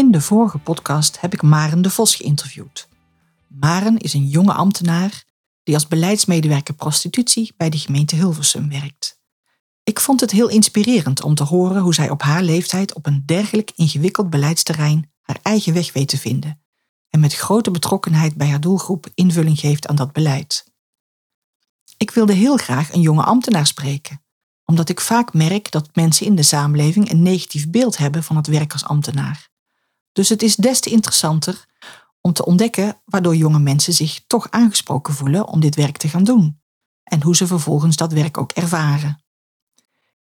In de vorige podcast heb ik Maren de Vos geïnterviewd. Maren is een jonge ambtenaar die als beleidsmedewerker prostitutie bij de gemeente Hilversum werkt. Ik vond het heel inspirerend om te horen hoe zij op haar leeftijd op een dergelijk ingewikkeld beleidsterrein haar eigen weg weet te vinden en met grote betrokkenheid bij haar doelgroep invulling geeft aan dat beleid. Ik wilde heel graag een jonge ambtenaar spreken, omdat ik vaak merk dat mensen in de samenleving een negatief beeld hebben van het werk als ambtenaar. Dus het is des te interessanter om te ontdekken waardoor jonge mensen zich toch aangesproken voelen om dit werk te gaan doen en hoe ze vervolgens dat werk ook ervaren.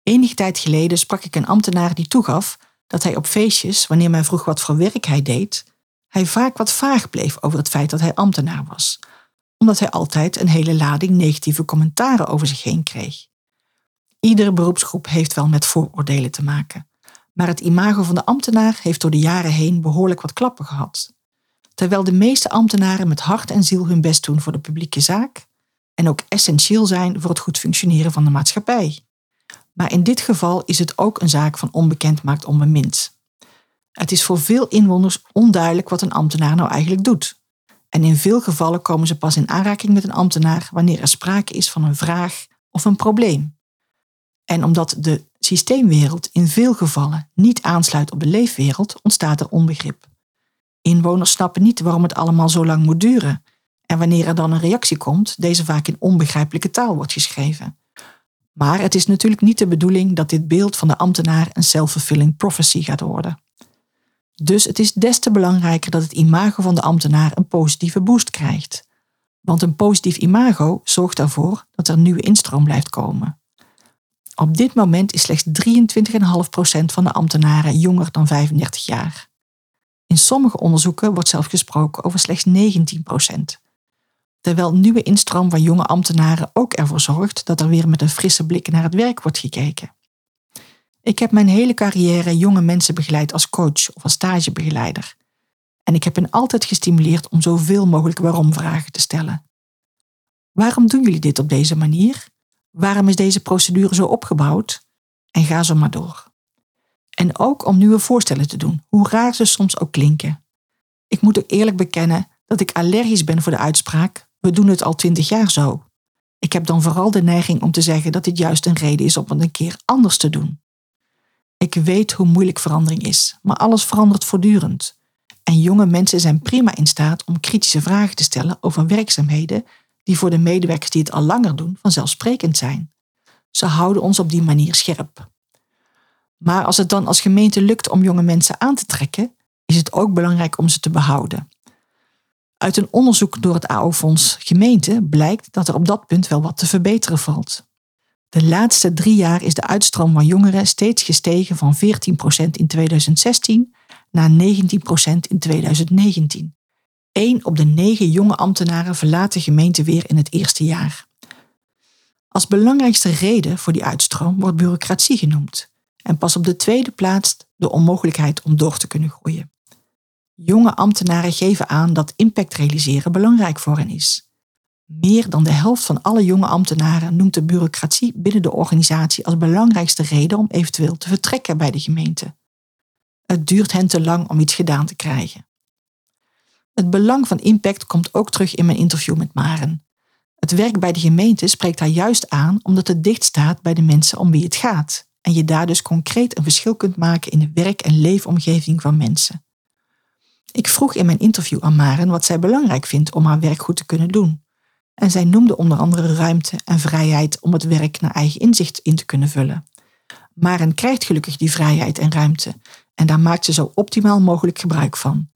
Enige tijd geleden sprak ik een ambtenaar die toegaf dat hij op feestjes, wanneer men vroeg wat voor werk hij deed, hij vaak wat vaag bleef over het feit dat hij ambtenaar was, omdat hij altijd een hele lading negatieve commentaren over zich heen kreeg. Iedere beroepsgroep heeft wel met vooroordelen te maken maar het imago van de ambtenaar heeft door de jaren heen behoorlijk wat klappen gehad. Terwijl de meeste ambtenaren met hart en ziel hun best doen voor de publieke zaak en ook essentieel zijn voor het goed functioneren van de maatschappij. Maar in dit geval is het ook een zaak van onbekend maakt onbemind. Het is voor veel inwoners onduidelijk wat een ambtenaar nou eigenlijk doet. En in veel gevallen komen ze pas in aanraking met een ambtenaar wanneer er sprake is van een vraag of een probleem. En omdat de systeemwereld in veel gevallen niet aansluit op de leefwereld, ontstaat er onbegrip. Inwoners snappen niet waarom het allemaal zo lang moet duren. En wanneer er dan een reactie komt, deze vaak in onbegrijpelijke taal wordt geschreven. Maar het is natuurlijk niet de bedoeling dat dit beeld van de ambtenaar een self-fulfilling prophecy gaat worden. Dus het is des te belangrijker dat het imago van de ambtenaar een positieve boost krijgt. Want een positief imago zorgt ervoor dat er nieuwe instroom blijft komen. Op dit moment is slechts 23,5% van de ambtenaren jonger dan 35 jaar. In sommige onderzoeken wordt zelfs gesproken over slechts 19%. Terwijl nieuwe instroom van jonge ambtenaren ook ervoor zorgt dat er weer met een frisse blik naar het werk wordt gekeken. Ik heb mijn hele carrière jonge mensen begeleid als coach of als stagebegeleider. En ik heb hen altijd gestimuleerd om zoveel mogelijk waarom-vragen te stellen. Waarom doen jullie dit op deze manier? Waarom is deze procedure zo opgebouwd? En ga zo maar door. En ook om nieuwe voorstellen te doen, hoe raar ze soms ook klinken. Ik moet ook eerlijk bekennen dat ik allergisch ben voor de uitspraak: we doen het al twintig jaar zo. Ik heb dan vooral de neiging om te zeggen dat dit juist een reden is om het een keer anders te doen. Ik weet hoe moeilijk verandering is, maar alles verandert voortdurend. En jonge mensen zijn prima in staat om kritische vragen te stellen over werkzaamheden die voor de medewerkers die het al langer doen vanzelfsprekend zijn. Ze houden ons op die manier scherp. Maar als het dan als gemeente lukt om jonge mensen aan te trekken, is het ook belangrijk om ze te behouden. Uit een onderzoek door het AO-fonds Gemeente blijkt dat er op dat punt wel wat te verbeteren valt. De laatste drie jaar is de uitstroom van jongeren steeds gestegen van 14% in 2016 naar 19% in 2019. Eén op de negen jonge ambtenaren verlaat de gemeente weer in het eerste jaar. Als belangrijkste reden voor die uitstroom wordt bureaucratie genoemd en pas op de tweede plaats de onmogelijkheid om door te kunnen groeien. Jonge ambtenaren geven aan dat impact realiseren belangrijk voor hen is. Meer dan de helft van alle jonge ambtenaren noemt de bureaucratie binnen de organisatie als belangrijkste reden om eventueel te vertrekken bij de gemeente. Het duurt hen te lang om iets gedaan te krijgen. Het belang van impact komt ook terug in mijn interview met Maren. Het werk bij de gemeente spreekt haar juist aan omdat het dicht staat bij de mensen om wie het gaat en je daar dus concreet een verschil kunt maken in de werk- en leefomgeving van mensen. Ik vroeg in mijn interview aan Maren wat zij belangrijk vindt om haar werk goed te kunnen doen. En zij noemde onder andere ruimte en vrijheid om het werk naar eigen inzicht in te kunnen vullen. Maren krijgt gelukkig die vrijheid en ruimte en daar maakt ze zo optimaal mogelijk gebruik van.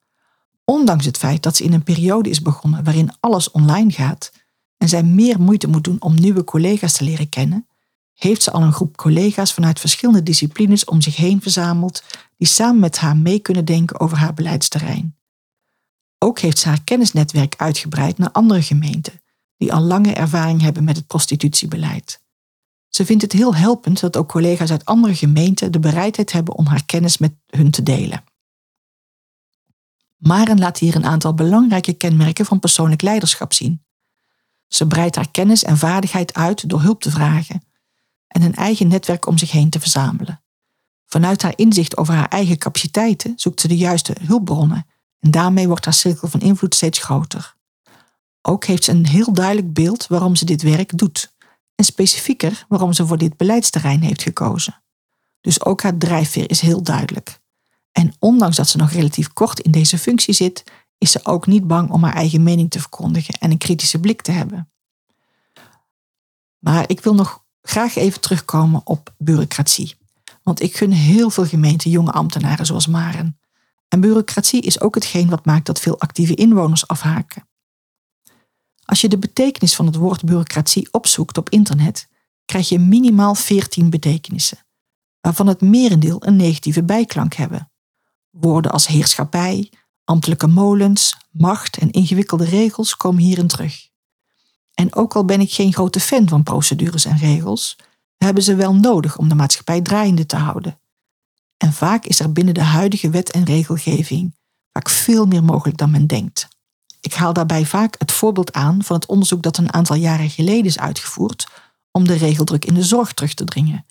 Ondanks het feit dat ze in een periode is begonnen waarin alles online gaat en zij meer moeite moet doen om nieuwe collega's te leren kennen, heeft ze al een groep collega's vanuit verschillende disciplines om zich heen verzameld die samen met haar mee kunnen denken over haar beleidsterrein. Ook heeft ze haar kennisnetwerk uitgebreid naar andere gemeenten die al lange ervaring hebben met het prostitutiebeleid. Ze vindt het heel helpend dat ook collega's uit andere gemeenten de bereidheid hebben om haar kennis met hun te delen. Maren laat hier een aantal belangrijke kenmerken van persoonlijk leiderschap zien. Ze breidt haar kennis en vaardigheid uit door hulp te vragen en een eigen netwerk om zich heen te verzamelen. Vanuit haar inzicht over haar eigen capaciteiten zoekt ze de juiste hulpbronnen en daarmee wordt haar cirkel van invloed steeds groter. Ook heeft ze een heel duidelijk beeld waarom ze dit werk doet en specifieker waarom ze voor dit beleidsterrein heeft gekozen. Dus ook haar drijfveer is heel duidelijk. En ondanks dat ze nog relatief kort in deze functie zit, is ze ook niet bang om haar eigen mening te verkondigen en een kritische blik te hebben. Maar ik wil nog graag even terugkomen op bureaucratie. Want ik gun heel veel gemeenten jonge ambtenaren zoals Maren. En bureaucratie is ook hetgeen wat maakt dat veel actieve inwoners afhaken. Als je de betekenis van het woord bureaucratie opzoekt op internet, krijg je minimaal 14 betekenissen, waarvan het merendeel een negatieve bijklank hebben. Woorden als heerschappij, ambtelijke molens, macht en ingewikkelde regels komen hierin terug. En ook al ben ik geen grote fan van procedures en regels, hebben ze wel nodig om de maatschappij draaiende te houden. En vaak is er binnen de huidige wet en regelgeving vaak veel meer mogelijk dan men denkt. Ik haal daarbij vaak het voorbeeld aan van het onderzoek dat een aantal jaren geleden is uitgevoerd om de regeldruk in de zorg terug te dringen.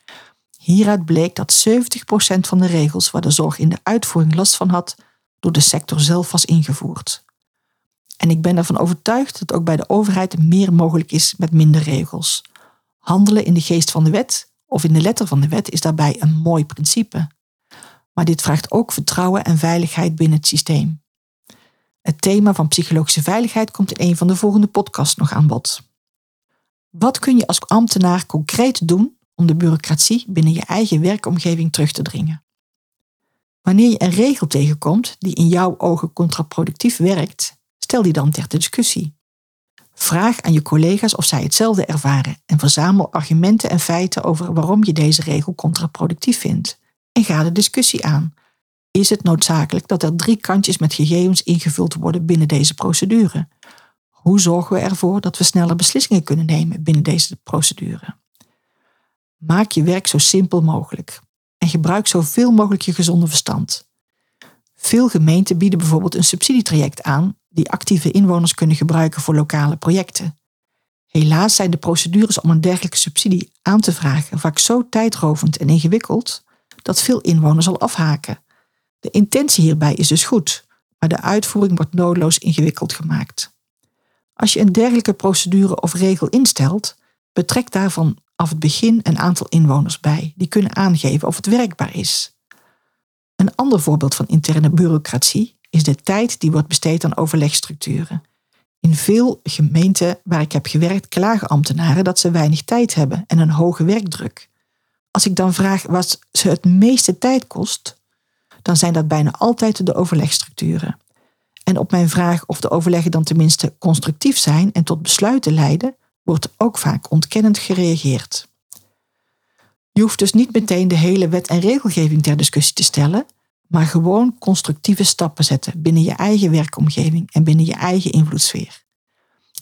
Hieruit bleek dat 70% van de regels waar de zorg in de uitvoering last van had, door de sector zelf was ingevoerd. En ik ben ervan overtuigd dat ook bij de overheid meer mogelijk is met minder regels. Handelen in de geest van de wet of in de letter van de wet is daarbij een mooi principe. Maar dit vraagt ook vertrouwen en veiligheid binnen het systeem. Het thema van psychologische veiligheid komt in een van de volgende podcasts nog aan bod. Wat kun je als ambtenaar concreet doen om de bureaucratie binnen je eigen werkomgeving terug te dringen? Wanneer je een regel tegenkomt die in jouw ogen contraproductief werkt, stel die dan ter discussie. Vraag aan je collega's of zij hetzelfde ervaren en verzamel argumenten en feiten over waarom je deze regel contraproductief vindt. En ga de discussie aan, is het noodzakelijk dat er drie kantjes met gegevens ingevuld worden binnen deze procedure. Hoe zorgen we ervoor dat we sneller beslissingen kunnen nemen binnen deze procedure? Maak je werk zo simpel mogelijk en gebruik zoveel mogelijk je gezonde verstand. Veel gemeenten bieden bijvoorbeeld een subsidietraject aan die actieve inwoners kunnen gebruiken voor lokale projecten. Helaas zijn de procedures om een dergelijke subsidie aan te vragen vaak zo tijdrovend en ingewikkeld dat veel inwoners al afhaken de intentie hierbij is dus goed, maar de uitvoering wordt noodloos ingewikkeld gemaakt. Als je een dergelijke procedure of regel instelt, betrek daarvan af het begin een aantal inwoners bij die kunnen aangeven of het werkbaar is. Een ander voorbeeld van interne bureaucratie is de tijd die wordt besteed aan overlegstructuren. In veel gemeenten waar ik heb gewerkt klagen ambtenaren dat ze weinig tijd hebben en een hoge werkdruk. Als ik dan vraag wat ze het meeste tijd kost, dan zijn dat bijna altijd de overlegstructuren. En op mijn vraag of de overleggen dan tenminste constructief zijn en tot besluiten leiden, wordt ook vaak ontkennend gereageerd. Je hoeft dus niet meteen de hele wet en regelgeving ter discussie te stellen, maar gewoon constructieve stappen zetten binnen je eigen werkomgeving en binnen je eigen invloedssfeer.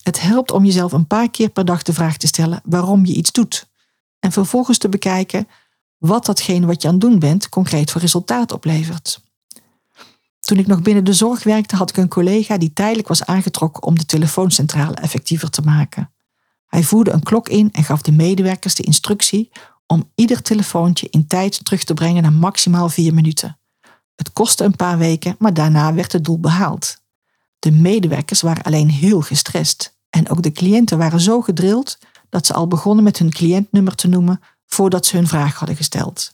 Het helpt om jezelf een paar keer per dag de vraag te stellen waarom je iets doet. En vervolgens te bekijken wat datgene wat je aan het doen bent concreet voor resultaat oplevert. Toen ik nog binnen de zorg werkte, had ik een collega die tijdelijk was aangetrokken om de telefooncentrale effectiever te maken. Hij voerde een klok in en gaf de medewerkers de instructie om ieder telefoontje in tijd terug te brengen naar maximaal vier minuten. Het kostte een paar weken, maar daarna werd het doel behaald. De medewerkers waren alleen heel gestrest en ook de cliënten waren zo gedrild dat ze al begonnen met hun cliëntnummer te noemen voordat ze hun vraag hadden gesteld.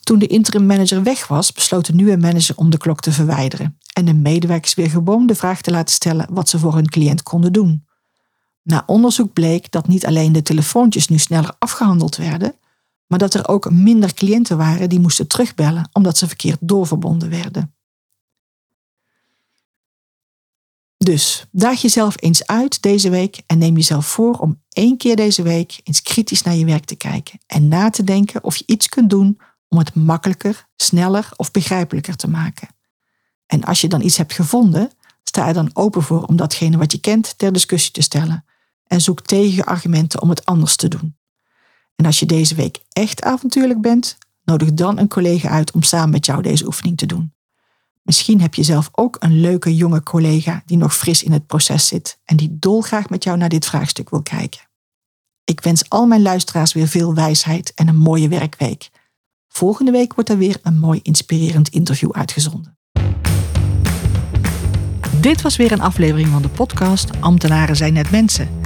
Toen de interim manager weg was, besloot de nieuwe manager om de klok te verwijderen en de medewerkers weer gewoon de vraag te laten stellen wat ze voor hun cliënt konden doen. Na onderzoek bleek dat niet alleen de telefoontjes nu sneller afgehandeld werden, maar dat er ook minder cliënten waren die moesten terugbellen omdat ze verkeerd doorverbonden werden. Dus daag jezelf eens uit deze week en neem jezelf voor om één keer deze week eens kritisch naar je werk te kijken en na te denken of je iets kunt doen om het makkelijker, sneller of begrijpelijker te maken. En als je dan iets hebt gevonden, sta er dan open voor om datgene wat je kent ter discussie te stellen en zoek tegenargumenten om het anders te doen. En als je deze week echt avontuurlijk bent, nodig dan een collega uit om samen met jou deze oefening te doen. Misschien heb je zelf ook een leuke jonge collega die nog fris in het proces zit en die dolgraag met jou naar dit vraagstuk wil kijken. Ik wens al mijn luisteraars weer veel wijsheid en een mooie werkweek. Volgende week wordt er weer een mooi inspirerend interview uitgezonden. Dit was weer een aflevering van de podcast Ambtenaren zijn net mensen.